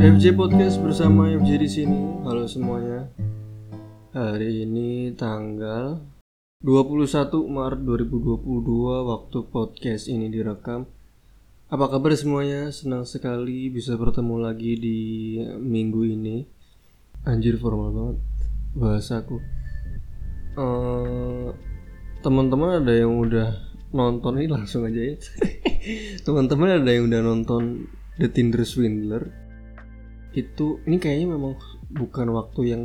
FJ Podcast bersama FJ di sini. Halo semuanya. Hari ini tanggal 21 Maret 2022 waktu podcast ini direkam. Apa kabar semuanya? Senang sekali bisa bertemu lagi di minggu ini. Anjir formal banget bahasaku. Uh, teman-teman ada yang udah nonton ini langsung aja ya. teman-teman ada yang udah nonton The Tinder Swindler itu ini kayaknya memang bukan waktu yang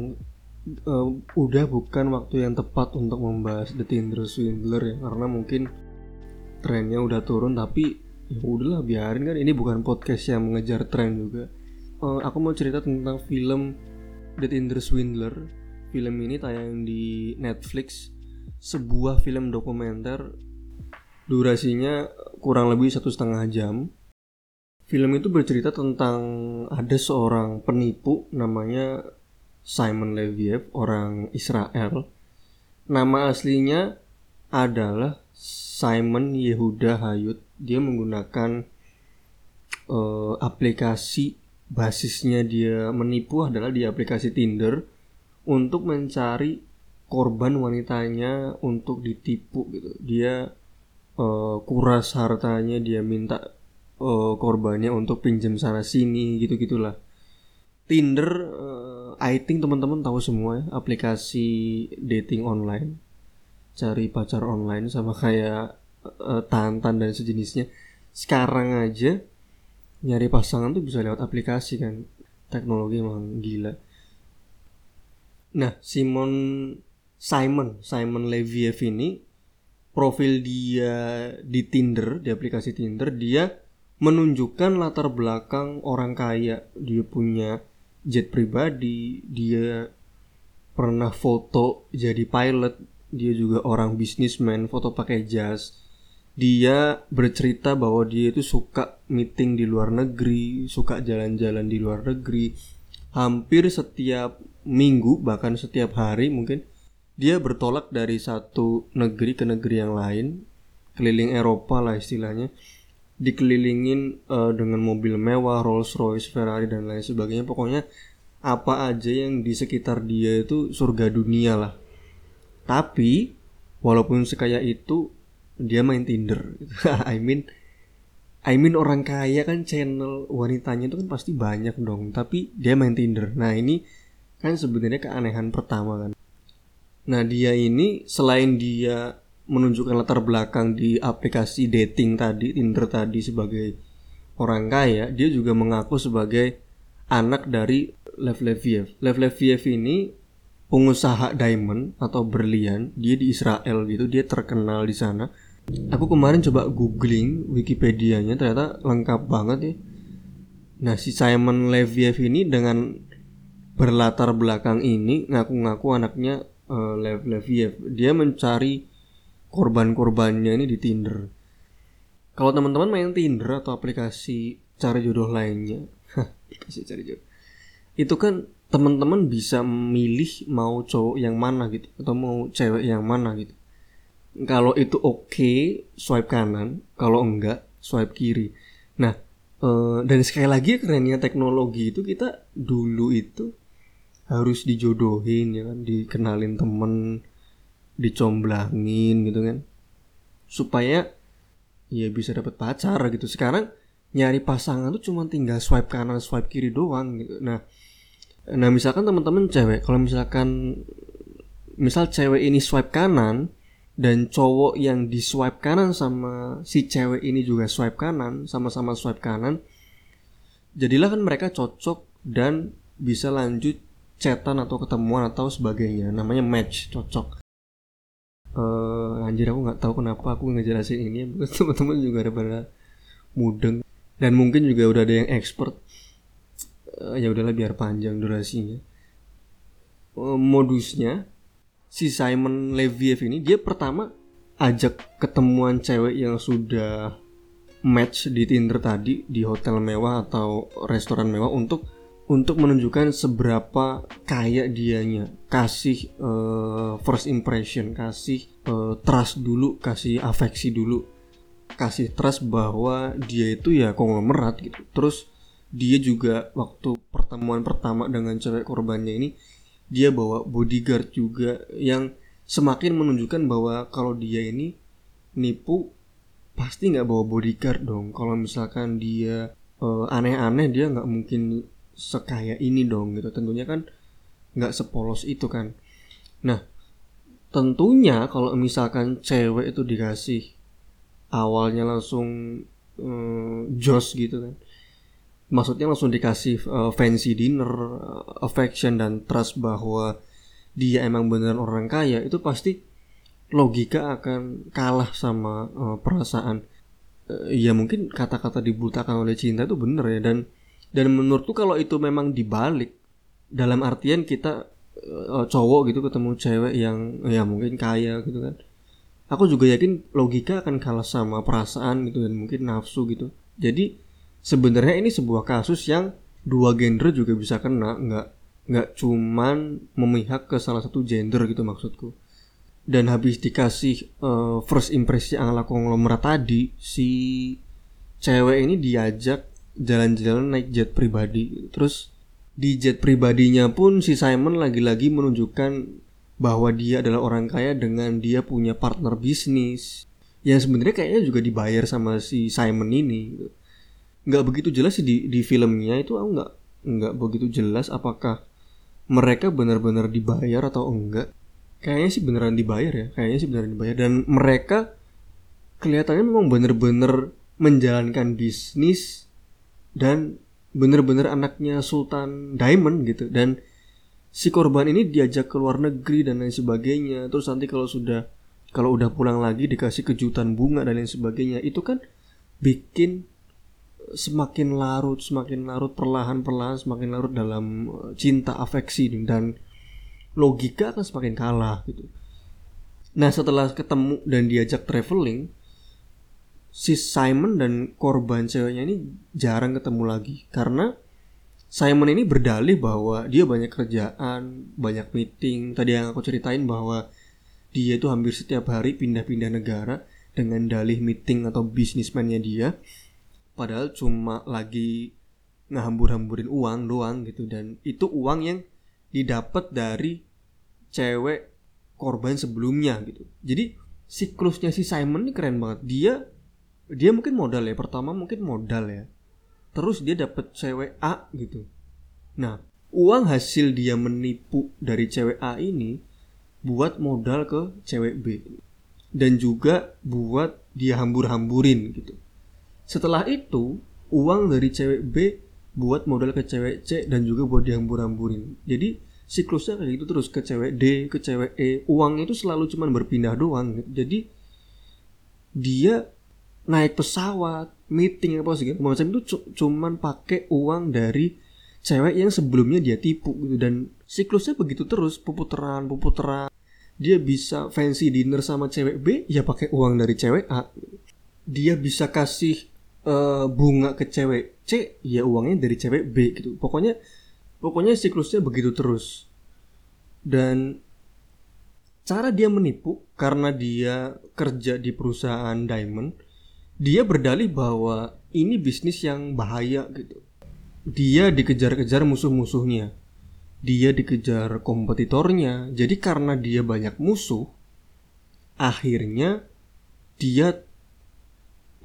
uh, udah bukan waktu yang tepat untuk membahas The Tinder Swindler ya karena mungkin trennya udah turun tapi ya udahlah biarin kan. Ini bukan podcast yang mengejar tren juga. Uh, aku mau cerita tentang film The Tinder Swindler. Film ini tayang di Netflix sebuah film dokumenter. Durasinya kurang lebih satu setengah jam Film itu bercerita tentang ada seorang penipu namanya Simon Leviev, orang Israel. Nama aslinya adalah Simon Yehuda Hayut. Dia menggunakan uh, aplikasi basisnya dia menipu adalah di aplikasi Tinder untuk mencari korban wanitanya untuk ditipu gitu. Dia uh, kuras hartanya, dia minta uh, korbannya untuk pinjam sana sini gitu gitulah Tinder uh, I think teman-teman tahu semua ya aplikasi dating online. Cari pacar online sama kayak uh, Tantan dan sejenisnya. Sekarang aja nyari pasangan tuh bisa lewat aplikasi kan. Teknologi emang gila. Nah Simon Simon Simon Leviev ini profil dia di Tinder di aplikasi Tinder dia menunjukkan latar belakang orang kaya. Dia punya jet pribadi dia pernah foto jadi pilot dia juga orang bisnismen foto pakai jas. Dia bercerita bahwa dia itu suka meeting di luar negeri suka jalan-jalan di luar negeri. Hampir setiap minggu bahkan setiap hari mungkin dia bertolak dari satu negeri ke negeri yang lain keliling Eropa lah istilahnya dikelilingin uh, dengan mobil mewah, Rolls Royce, Ferrari dan lain sebagainya. Pokoknya apa aja yang di sekitar dia itu surga dunia lah. Tapi walaupun sekaya itu dia main Tinder. I mean I mean orang kaya kan channel wanitanya itu kan pasti banyak dong, tapi dia main Tinder. Nah, ini kan sebenarnya keanehan pertama kan. Nah, dia ini selain dia menunjukkan latar belakang di aplikasi dating tadi Tinder tadi sebagai orang kaya dia juga mengaku sebagai anak dari Lev Leviev. Lev Leviev ini pengusaha diamond atau berlian dia di Israel gitu dia terkenal di sana. Aku kemarin coba googling Wikipedia-nya ternyata lengkap banget ya. Nah si Simon Leviev ini dengan berlatar belakang ini ngaku-ngaku anaknya uh, Lev Leviev. Dia mencari korban-korbannya ini di Tinder. Kalau teman-teman main Tinder atau aplikasi cari jodoh lainnya, aplikasi cari jodoh, itu kan teman-teman bisa memilih mau cowok yang mana gitu atau mau cewek yang mana gitu. Kalau itu oke, okay, swipe kanan. Kalau enggak, swipe kiri. Nah, uh, dan sekali lagi kerennya teknologi itu kita dulu itu harus dijodohin ya kan, dikenalin temen, dicomblangin gitu kan. Supaya ya bisa dapat pacar gitu. Sekarang nyari pasangan tuh cuma tinggal swipe kanan swipe kiri doang gitu. Nah nah misalkan teman-teman cewek kalau misalkan misal cewek ini swipe kanan dan cowok yang di swipe kanan sama si cewek ini juga swipe kanan sama-sama swipe kanan jadilah kan mereka cocok dan bisa lanjut chatan atau ketemuan atau sebagainya. Namanya match cocok uh, anjir aku nggak tahu kenapa aku ngejelasin ini. Teman-teman juga ada pada mudeng. Dan mungkin juga udah ada yang expert. Uh, ya udahlah biar panjang durasinya. Uh, modusnya si Simon Leviev ini dia pertama ajak ketemuan cewek yang sudah match di Tinder tadi di hotel mewah atau restoran mewah untuk untuk menunjukkan seberapa kaya dianya kasih uh, first impression kasih uh, trust dulu kasih afeksi dulu kasih trust bahwa dia itu ya konglomerat gitu. Terus dia juga waktu pertemuan pertama dengan cewek korbannya ini dia bawa bodyguard juga yang semakin menunjukkan bahwa kalau dia ini nipu pasti nggak bawa bodyguard dong. Kalau misalkan dia uh, aneh-aneh dia nggak mungkin sekaya ini dong gitu. Tentunya kan nggak sepolos itu kan. Nah tentunya kalau misalkan cewek itu dikasih awalnya langsung um, jos gitu kan maksudnya langsung dikasih uh, fancy dinner uh, affection dan trust bahwa dia emang beneran orang kaya itu pasti logika akan kalah sama uh, perasaan. Uh, ya mungkin kata-kata dibutakan oleh cinta itu bener ya dan dan menurutku kalau itu memang dibalik dalam artian kita uh, cowok gitu ketemu cewek yang ya mungkin kaya gitu kan. Aku juga yakin logika akan kalah sama perasaan gitu dan mungkin nafsu gitu. Jadi sebenarnya ini sebuah kasus yang dua genre juga bisa kena. Nggak nggak cuman memihak ke salah satu gender gitu maksudku. Dan habis dikasih uh, first impression ala konglomerat tadi si cewek ini diajak jalan-jalan naik jet pribadi. Terus di jet pribadinya pun si Simon lagi-lagi menunjukkan bahwa dia adalah orang kaya dengan dia punya partner bisnis. Yang sebenarnya kayaknya juga dibayar sama si Simon ini. Nggak begitu jelas sih di di filmnya itu aku nggak nggak begitu jelas apakah mereka benar-benar dibayar atau enggak. Kayaknya sih beneran dibayar ya kayaknya sih beneran dibayar. Dan mereka kelihatannya memang bener-bener menjalankan bisnis dan bener-bener anaknya Sultan Diamond gitu. Dan si korban ini diajak ke luar negeri dan lain sebagainya. Terus nanti kalau sudah kalau udah pulang lagi dikasih kejutan bunga dan lain sebagainya. Itu kan bikin semakin larut semakin larut perlahan-perlahan semakin larut dalam eh, cinta afeksi dan logika akan semakin kalah gitu. Nah setelah ketemu dan diajak traveling, si Simon dan korban ceweknya ini jarang ketemu lagi. Karena Simon ini berdalih bahwa dia banyak kerjaan, banyak meeting. Tadi yang aku ceritain bahwa dia itu hampir setiap hari pindah-pindah negara dengan dalih meeting atau bisnismennya dia. Padahal cuma lagi ngehambur-hamburin uang doang gitu. Dan itu uang yang didapat dari cewek korban sebelumnya gitu. Jadi siklusnya si Simon ini keren banget. Dia dia mungkin modal ya pertama mungkin modal ya terus dia dapat cewek A gitu nah uang hasil dia menipu dari cewek A ini buat modal ke cewek B dan juga buat dia hambur-hamburin gitu setelah itu, uang dari cewek B buat modal ke cewek C dan juga buat dihambur-hamburin. Jadi siklusnya kayak gitu terus ke cewek D, ke cewek E. Uang itu selalu cuman berpindah doang. Gitu. Jadi dia naik pesawat, meeting apa segala macam itu cuman pakai uang dari cewek yang sebelumnya dia tipu gitu. Dan siklusnya begitu terus puputaran puputaran dia bisa fancy dinner sama cewek B ya pakai uang dari cewek A. Dia bisa kasih uh, bunga ke cewek C ya uangnya dari cewek B gitu. Pokoknya pokoknya siklusnya begitu terus. Dan cara dia menipu karena dia kerja di perusahaan diamond dia berdalih bahwa ini bisnis yang bahaya gitu. Dia dikejar-kejar musuh-musuhnya. Dia dikejar kompetitornya. Jadi karena dia banyak musuh akhirnya dia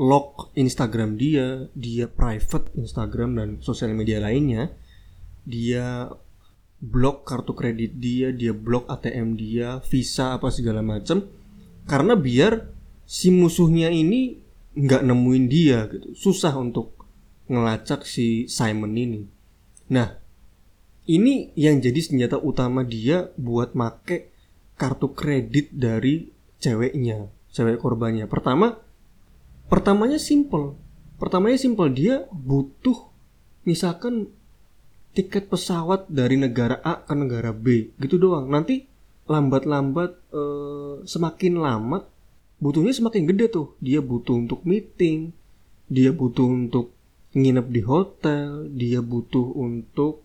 lock Instagram dia, dia private Instagram dan sosial media lainnya, dia blok kartu kredit dia, dia blok ATM dia, Visa apa segala macam, karena biar si musuhnya ini nggak nemuin dia gitu, susah untuk ngelacak si Simon ini. Nah, ini yang jadi senjata utama dia buat make kartu kredit dari ceweknya, cewek korbannya. Pertama, Pertamanya simple. Pertamanya simple dia butuh misalkan tiket pesawat dari negara A ke negara B gitu doang. Nanti lambat-lambat eh, semakin lama butuhnya semakin gede tuh. Dia butuh untuk meeting, dia butuh untuk nginep di hotel, dia butuh untuk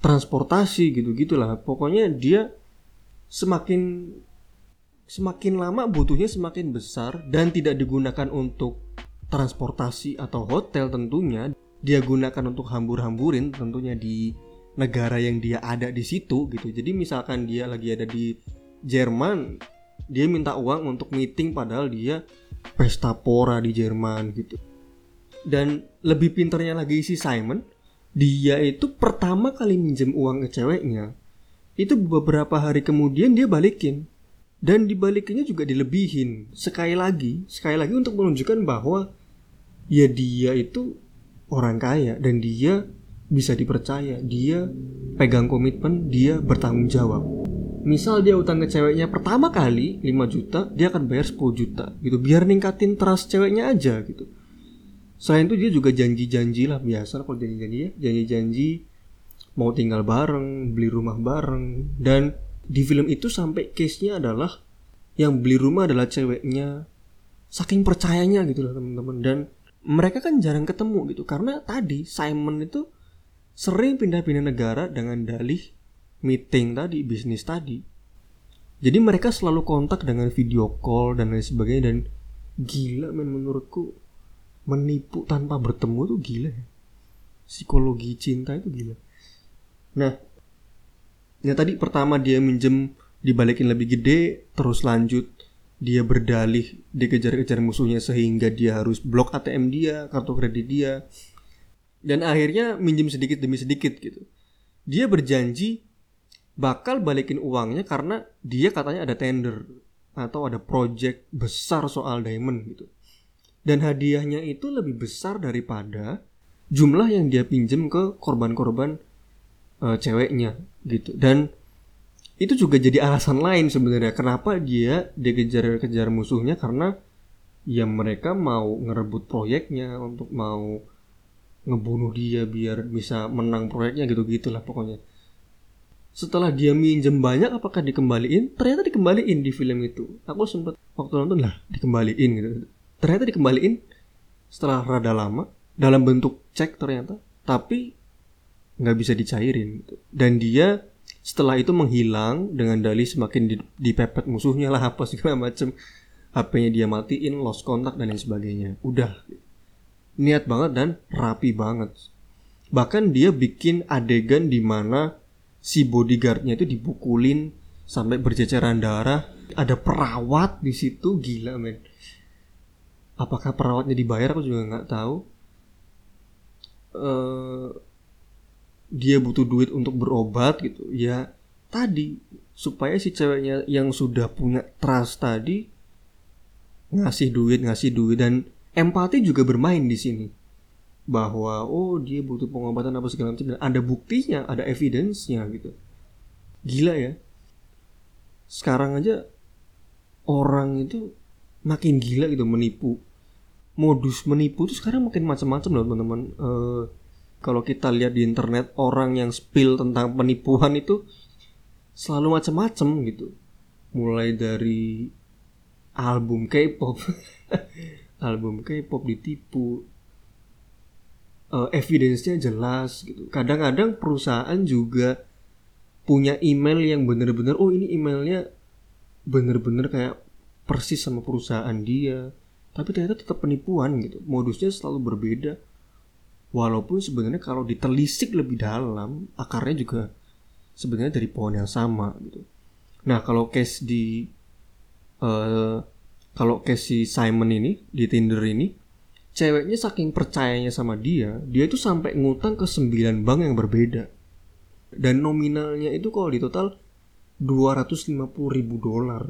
transportasi gitu-gitulah. Pokoknya dia semakin semakin lama butuhnya semakin besar dan tidak digunakan untuk transportasi atau hotel tentunya dia gunakan untuk hambur-hamburin tentunya di negara yang dia ada di situ gitu jadi misalkan dia lagi ada di Jerman dia minta uang untuk meeting padahal dia pesta pora di Jerman gitu. Dan lebih pinternya lagi si Simon dia itu pertama kali minjem uang ke ceweknya itu beberapa hari kemudian dia balikin. Dan dibalikinnya juga dilebihin. Sekali lagi sekali lagi untuk menunjukkan bahwa ya dia itu orang kaya dan dia bisa dipercaya. Dia pegang komitmen dia bertanggung jawab misal dia utang ke ceweknya pertama kali 5 juta dia akan bayar 10 juta gitu. Biar ningkatin trust ceweknya aja gitu. Selain itu dia juga janji-janji lah biasa kalau janji-janji ya, janji-janji mau tinggal bareng, beli rumah bareng. Dan di film itu sampai case-nya adalah yang beli rumah adalah ceweknya saking percayanya gitu lah teman-teman. Dan mereka kan jarang ketemu gitu. Karena tadi Simon itu sering pindah-pindah negara dengan dalih meeting tadi bisnis tadi jadi mereka selalu kontak dengan video call dan lain sebagainya dan gila men menurutku menipu tanpa bertemu tuh gila ya. Psikologi cinta itu gila. Nah, yang tadi pertama dia minjem dibalikin lebih gede, terus lanjut dia berdalih dikejar-kejar musuhnya sehingga dia harus blok ATM dia, kartu kredit dia. Dan akhirnya minjem sedikit demi sedikit gitu. Dia berjanji bakal balikin uangnya karena dia katanya ada tender atau ada project besar soal diamond gitu. Dan hadiahnya itu lebih besar daripada jumlah yang dia pinjem ke korban-korban uh, ceweknya gitu. Dan itu juga jadi alasan lain sebenarnya kenapa dia dikejar-kejar musuhnya karena ya mereka mau ngerebut proyeknya untuk mau ngebunuh dia biar bisa menang proyeknya gitu gitulah pokoknya setelah dia minjem banyak apakah dikembaliin? Ternyata dikembaliin di film itu. Aku sempat waktu nonton lah dikembaliin gitu. Ternyata dikembaliin setelah rada lama dalam bentuk cek ternyata tapi nggak bisa dicairin gitu. dan dia setelah itu menghilang dengan dalih semakin di, dipepet musuhnya lah apa segala macem. HP-nya dia matiin lost kontak dan lain sebagainya. Udah. Niat banget dan rapi banget. Bahkan dia bikin adegan di mana si bodyguardnya itu dibukulin sampai berceceran darah. Ada perawat di situ gila men. Apakah perawatnya dibayar? Aku juga nggak tahu. Uh, dia butuh duit untuk berobat gitu. Ya tadi supaya si ceweknya yang sudah punya trust tadi ngasih duit ngasih duit dan empati juga bermain di sini bahwa oh dia butuh pengobatan apa segala macam dan ada buktinya ada evidence-nya gitu. Gila ya. Sekarang aja orang itu makin gila gitu menipu. Modus menipu itu sekarang makin macam-macam loh teman-teman. Uh, kalau kita lihat di internet orang yang spill tentang penipuan itu selalu macam-macam gitu. Mulai dari album K-pop, album K-pop ditipu, uh, evidence-nya jelas gitu. Kadang-kadang perusahaan juga punya email yang bener-bener oh ini emailnya bener-bener kayak persis sama perusahaan dia tapi ternyata tetap penipuan gitu. Modusnya selalu berbeda. Walaupun sebenarnya kalau ditelisik lebih dalam akarnya juga sebenarnya dari pohon yang sama gitu. Nah kalau case di uh, kalau case si Simon ini di Tinder ini ceweknya saking percayanya sama dia dia itu sampai ngutang ke 9 bank yang berbeda. Dan nominalnya itu kalau di total 250 ribu dolar.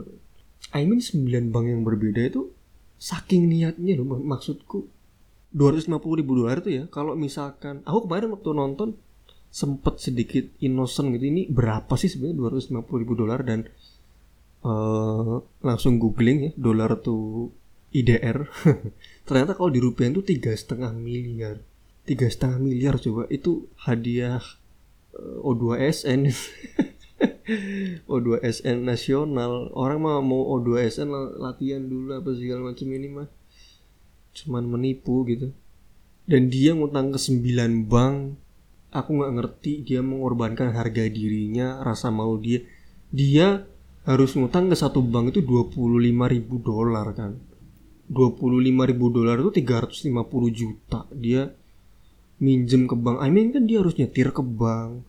I mean 9 bank yang berbeda itu saking niatnya loh maksudku. 250 ribu dolar itu ya kalau misalkan aku kemarin waktu nonton sempet sedikit innocent gitu ini berapa sih sebenarnya 250 ribu dolar? Dan uh, langsung googling ya dolar tuh IDR ternyata kalau di rupiah itu tiga setengah miliar. Tiga setengah miliar coba. Itu hadiah uh, O2SN O2SN nasional. Orang mah mau O2SN latihan dulu apa segala macam ini mah. Cuman menipu gitu. Dan dia ngutang ke 9 bank. Aku nggak ngerti dia mengorbankan harga dirinya rasa malu dia. Dia harus ngutang ke satu bank itu 25 ribu dolar kan 25 ribu dolar itu 350 juta. Dia minjem ke bank. I mean kan dia harus nyetir ke bank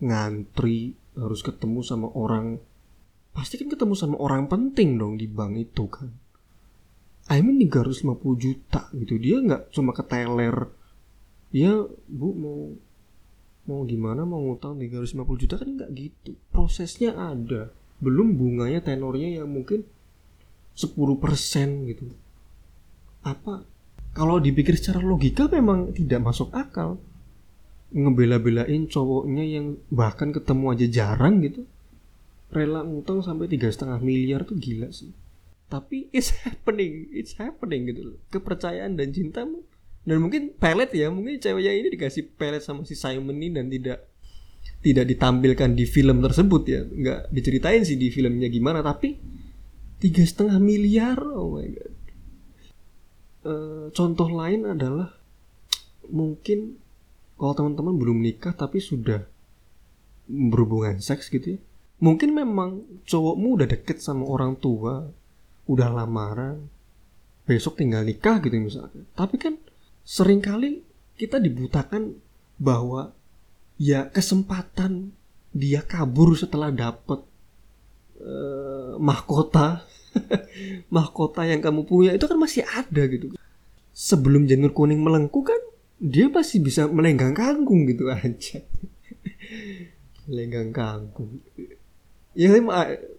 ngantri harus ketemu sama orang. Pasti kan ketemu sama orang penting dong di bank itu kan. I mean 350 juta gitu. Dia nggak cuma ke teller ya bu mau mau gimana? Mau ngutang 350 juta? Kan nggak gitu. Prosesnya ada. Belum bunganya tenornya yang mungkin 10% gitu. Apa kalau dipikir secara logika memang tidak masuk akal. Ngebela-belain cowoknya yang bahkan ketemu aja jarang gitu. Rela ngutang sampai tiga setengah miliar tuh gila sih. Tapi it's happening it's happening gitu loh. Kepercayaan dan cintamu dan mungkin pelet ya mungkin ceweknya ini dikasih pelet sama si Simon ini dan tidak tidak ditampilkan di film tersebut ya. Nggak diceritain sih di filmnya gimana tapi tiga setengah miliar oh my god. Uh, contoh lain adalah mungkin kalau teman-teman belum nikah tapi sudah berhubungan seks gitu ya mungkin memang cowokmu udah deket sama orang tua udah lamaran besok tinggal nikah gitu misalnya tapi kan sering kali kita dibutakan bahwa ya kesempatan dia kabur setelah dapet uh, mahkota. Mahkota yang kamu punya itu kan masih ada gitu. Sebelum janur kuning melengkung kan dia masih bisa melenggang kangkung gitu aja. Melenggang kangkung. Ya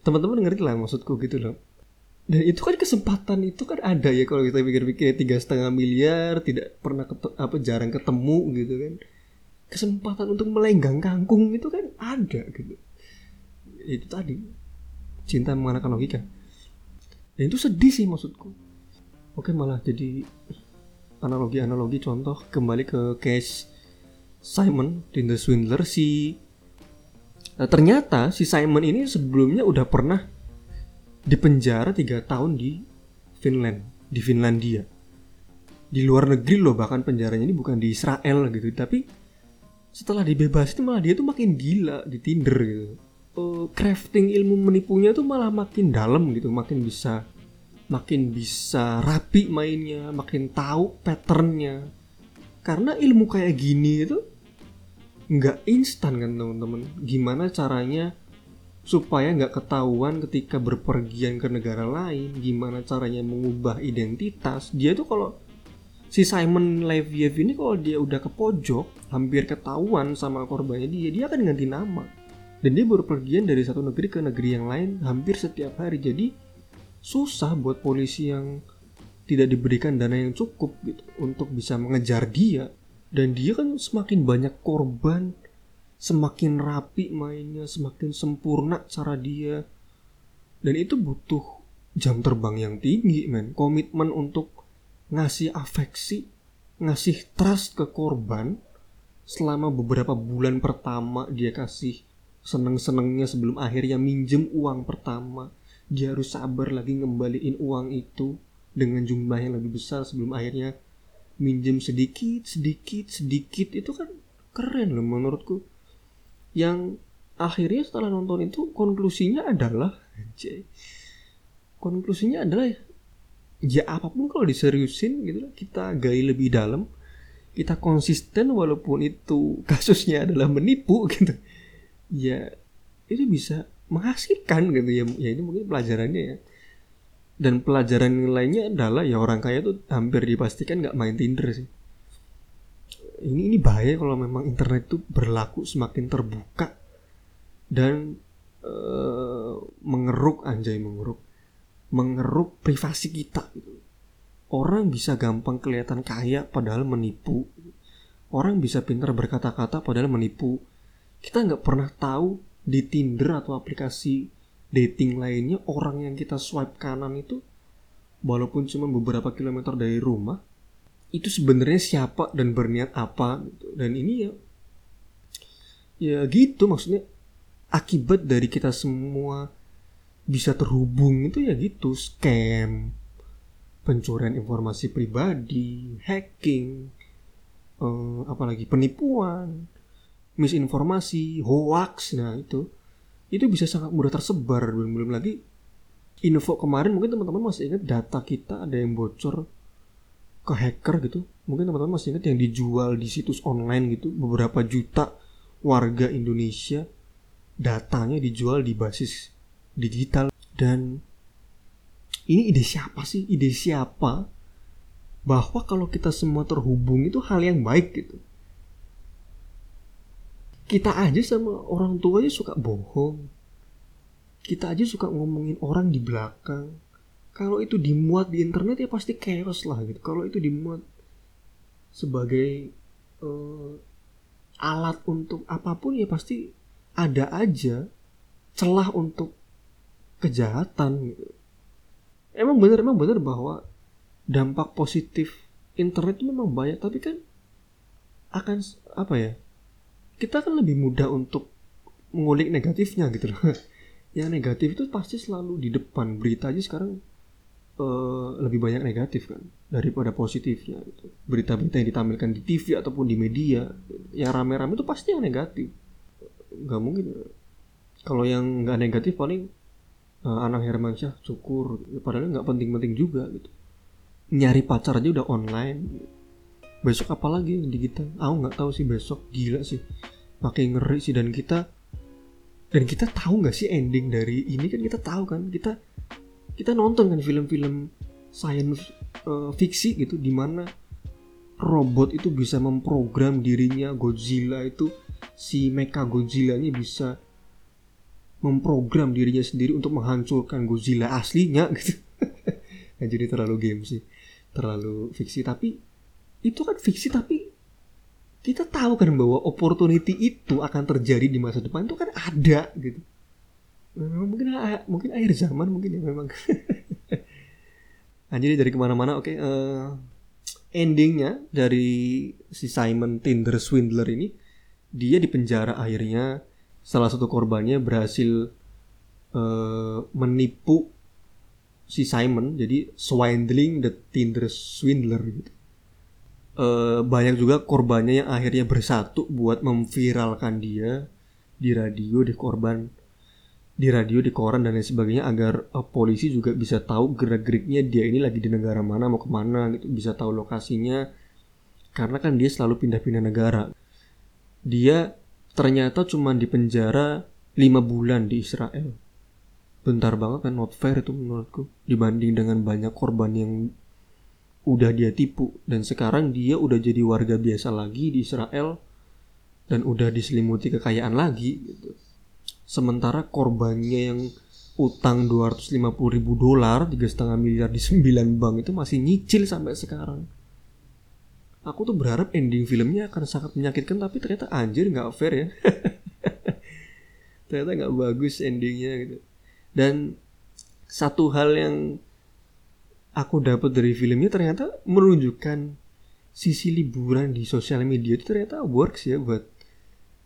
teman-teman ngerti lah maksudku gitu loh. Dan itu kan kesempatan itu kan ada ya kalau kita pikir-pikir tiga setengah miliar tidak pernah ketu, apa jarang ketemu gitu kan. Kesempatan untuk melenggang kangkung itu kan ada gitu. Itu tadi cinta menggunakan logika dan itu sedih sih maksudku oke malah jadi analogi-analogi contoh kembali ke case Simon Tinder Swindler si Nah, ternyata si Simon ini sebelumnya udah pernah dipenjara tiga tahun di Finland, di Finlandia. Di luar negeri loh bahkan penjaranya ini bukan di Israel gitu, tapi setelah dibebas itu malah dia tuh makin gila di Tinder gitu. Uh, crafting ilmu menipunya tuh malah makin dalam gitu, makin bisa makin bisa rapi mainnya, makin tahu patternnya. Karena ilmu kayak gini itu nggak instan kan teman-teman? Gimana caranya supaya nggak ketahuan ketika berpergian ke negara lain? Gimana caranya mengubah identitas? Dia tuh kalau si Simon Leviev ini kalau dia udah ke pojok hampir ketahuan sama korbannya dia dia akan ganti nama dan dia berpergian dari satu negeri ke negeri yang lain hampir setiap hari. Jadi susah buat polisi yang tidak diberikan dana yang cukup gitu untuk bisa mengejar dia. Dan dia kan semakin banyak korban semakin rapi mainnya semakin sempurna cara dia. Dan itu butuh jam terbang yang tinggi men. Komitmen untuk ngasih afeksi ngasih trust ke korban. Selama beberapa bulan pertama dia kasih seneng-senengnya sebelum akhirnya minjem uang pertama. Dia harus sabar lagi ngembaliin uang itu dengan jumlah yang lebih besar sebelum akhirnya minjem sedikit sedikit sedikit. Itu kan keren loh menurutku. Yang akhirnya setelah nonton itu konklusinya adalah konklusinya adalah ya apa pun kalau diseriusin gitu kita gali lebih dalam kita konsisten walaupun itu kasusnya adalah menipu gitu ya itu bisa menghasilkan gitu. Ya ya ini mungkin pelajarannya ya. Dan pelajaran lainnya adalah ya orang kaya tuh hampir dipastikan nggak main Tinder sih. Ini ini bahaya kalau memang internet tuh berlaku semakin terbuka dan uh, mengeruk anjay mengeruk. Mengeruk privasi kita gitu. orang bisa gampang kelihatan kaya padahal menipu. Orang bisa pintar berkata-kata padahal menipu kita nggak pernah tahu di Tinder atau aplikasi dating lainnya orang yang kita swipe kanan itu walaupun cuma beberapa kilometer dari rumah itu sebenarnya siapa dan berniat apa gitu. dan ini ya ya gitu maksudnya. Akibat dari kita semua bisa terhubung itu ya gitu. Scam pencurian informasi pribadi hacking eh, apalagi penipuan misinformasi hoax nah itu. Itu bisa sangat mudah tersebar. Belum belum lagi info kemarin mungkin teman-teman masih ingat data kita ada yang bocor ke hacker gitu. Mungkin teman-teman masih ingat yang dijual di situs online gitu beberapa juta warga Indonesia datanya dijual di basis digital. Dan ini ide siapa sih? Ide siapa? Bahwa kalau kita semua terhubung itu hal yang baik gitu kita aja sama orang tua aja suka bohong. Kita aja suka ngomongin orang di belakang. Kalau itu dimuat di internet ya pasti chaos lah gitu. Kalau itu dimuat sebagai uh, alat untuk apa pun ya pasti ada aja celah untuk kejahatan gitu. Emang bener emang bener bahwa dampak positif internet itu memang banyak tapi kan akan apa ya kita kan lebih mudah untuk mengulik negatifnya gitu loh. Yang negatif itu pasti selalu di depan. Berita aja sekarang uh, lebih banyak negatif kan daripada positifnya itu berita-berita yang ditampilkan di TV ataupun di media yang rame-rame itu pasti yang negatif. Nggak mungkin. Kalau yang nggak negatif paling uh, anak Hermansyah syukur. Padahal nggak penting-penting juga gitu. Nyari pacar aja udah online besok apa lagi yang digital aku nggak tahu sih besok gila sih. Makin ngeri sih dan kita dan kita tahu nggak sih ending dari ini? Kan kita tahu kan kita kita nonton kan film-film science uh, fiksi gitu di mana robot itu bisa memprogram dirinya Godzilla itu si Mecha Godzilla-nya bisa memprogram dirinya sendiri untuk menghancurkan Godzilla aslinya gitu. jadi terlalu game sih, terlalu fiksi. Tapi itu kan fiksi tapi kita tahu kan bahwa opportunity itu akan terjadi di masa depan itu kan ada gitu. Mungkin mungkin akhir zaman mungkin ya memang. Nah jadi dari ke mana-mana oke okay, uh, eh, endingnya dari si Simon Tinder swindler ini dia di penjara akhirnya salah satu korbannya berhasil uh, menipu si Simon jadi swindling the Tinder swindler gitu uh, banyak juga korbannya yang akhirnya bersatu buat memviralkan dia di radio di korban di radio, di koran dan lain sebagainya agar uh, polisi juga bisa tahu gerak-geriknya dia ini lagi di negara mana mau ke mana gitu. Bisa tahu lokasinya. Karena kan dia selalu pindah-pindah negara. Dia ternyata cuma di penjara lima bulan di Israel. Bentar banget kan not fair itu menurutku dibanding dengan banyak korban yang udah dia tipu. Dan sekarang dia udah jadi warga biasa lagi di Israel. Dan udah diselimuti kekayaan lagi gitu. Sementara korbannya yang utang 250 ribu dolar tiga setengah miliar di 9 bank itu masih nyicil sampai sekarang. Aku tuh berharap ending filmnya akan sangat menyakitkan tapi ternyata anjir nggak fair ya. Ternyata nggak bagus endingnya gitu. Dan satu hal yang aku dapat dari filmnya ternyata menunjukkan sisi liburan di sosial media itu ternyata works ya buat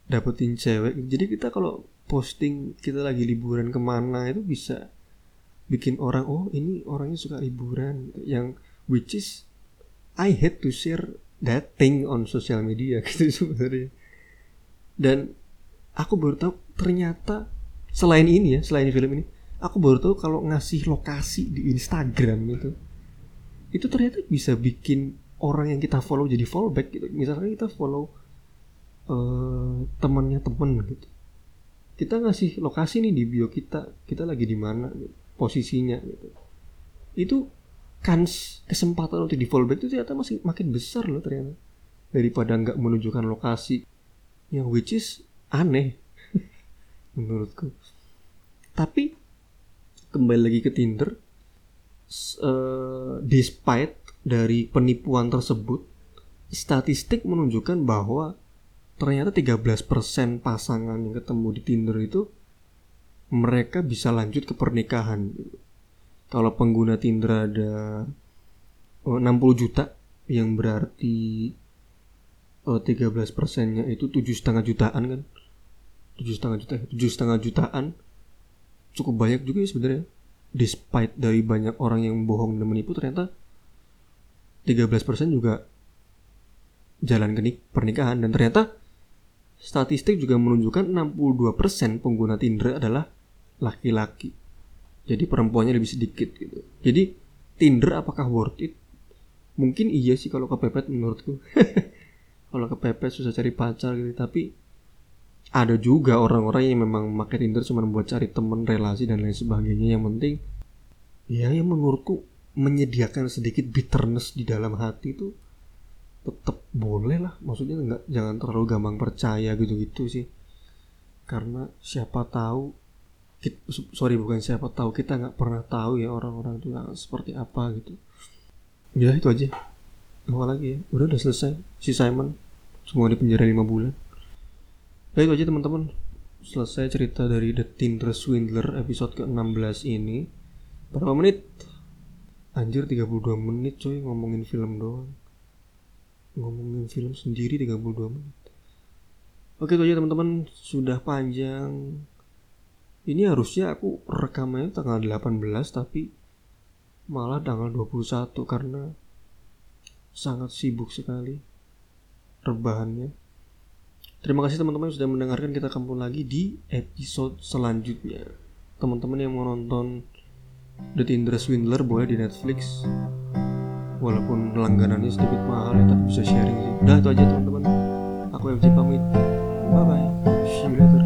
dapetin cewek. Jadi kita kalau posting kita lagi liburan ke mana itu bisa bikin orang oh ini orangnya suka liburan. Yang which is I hate to share that thing on social media gitu sebenarnya. Dan aku baru tahu ternyata selain ini ya selain film ini aku baru tahu kalau ngasih lokasi di Instagram itu itu ternyata bisa bikin orang yang kita follow jadi follow back gitu. Misalnya kita follow uh, temannya temen gitu. Kita ngasih lokasi nih di bio kita kita lagi di mana gitu, posisinya gitu. Itu kans kesempatan untuk di fallback itu ternyata masih makin besar loh ternyata daripada nggak menunjukkan lokasi. Yang which is aneh menurutku. Tapi kembali lagi ke Tinder uh, despite dari penipuan tersebut statistik menunjukkan bahwa ternyata 13% pasangan yang ketemu di Tinder itu mereka bisa lanjut ke pernikahan. Kalau pengguna Tinder ada 60 juta yang berarti 13 persennya itu tujuh setengah jutaan kan tujuh setengah juta tujuh setengah jutaan cukup banyak juga ya sebenarnya despite dari banyak orang yang bohong dan menipu ternyata 13% juga jalan ke pernikahan dan ternyata Statistik juga menunjukkan 62% pengguna Tinder adalah laki-laki. Jadi perempuannya lebih sedikit gitu. Jadi Tinder apakah worth it? mungkin iya sih kalau kepepet menurutku kalau kepepet susah cari pacar gitu tapi ada juga orang-orang yang memang pakai Tinder cuma buat cari temen relasi dan lain sebagainya. Yang penting ya yang menurutku menyediakan sedikit bitterness di dalam hati itu tetap boleh lah. Maksudnya nggak jangan terlalu gampang percaya gitu-gitu sih. Karena siapa tahu kita, sorry bukan siapa tahu kita nggak pernah tahu ya orang-orang itu seperti apa gitu. Ya itu aja. Apa lagi ya? Udah udah selesai. Si Simon semua di penjara lima bulan itu aja teman-teman. Selesai cerita dari The Tinder Swindler episode ke-16 ini. Berapa menit? Anjir 32 menit coy ngomongin film doang. Ngomongin film sendiri 32 menit. Oke itu aja teman-teman sudah panjang. Ini harusnya aku rekamannya tanggal 18 tapi malah tanggal 21 karena sangat sibuk sekali rebahannya terima kasih teman-teman sudah mendengarkan kita kampung lagi di episode selanjutnya. Teman-teman yang mau nonton The Tinder Swindler boleh di Netflix. Walaupun langganannya sedikit mahal ya tapi bisa sharing sih. Udah itu aja teman-teman. Aku FJ pamit. Bye bye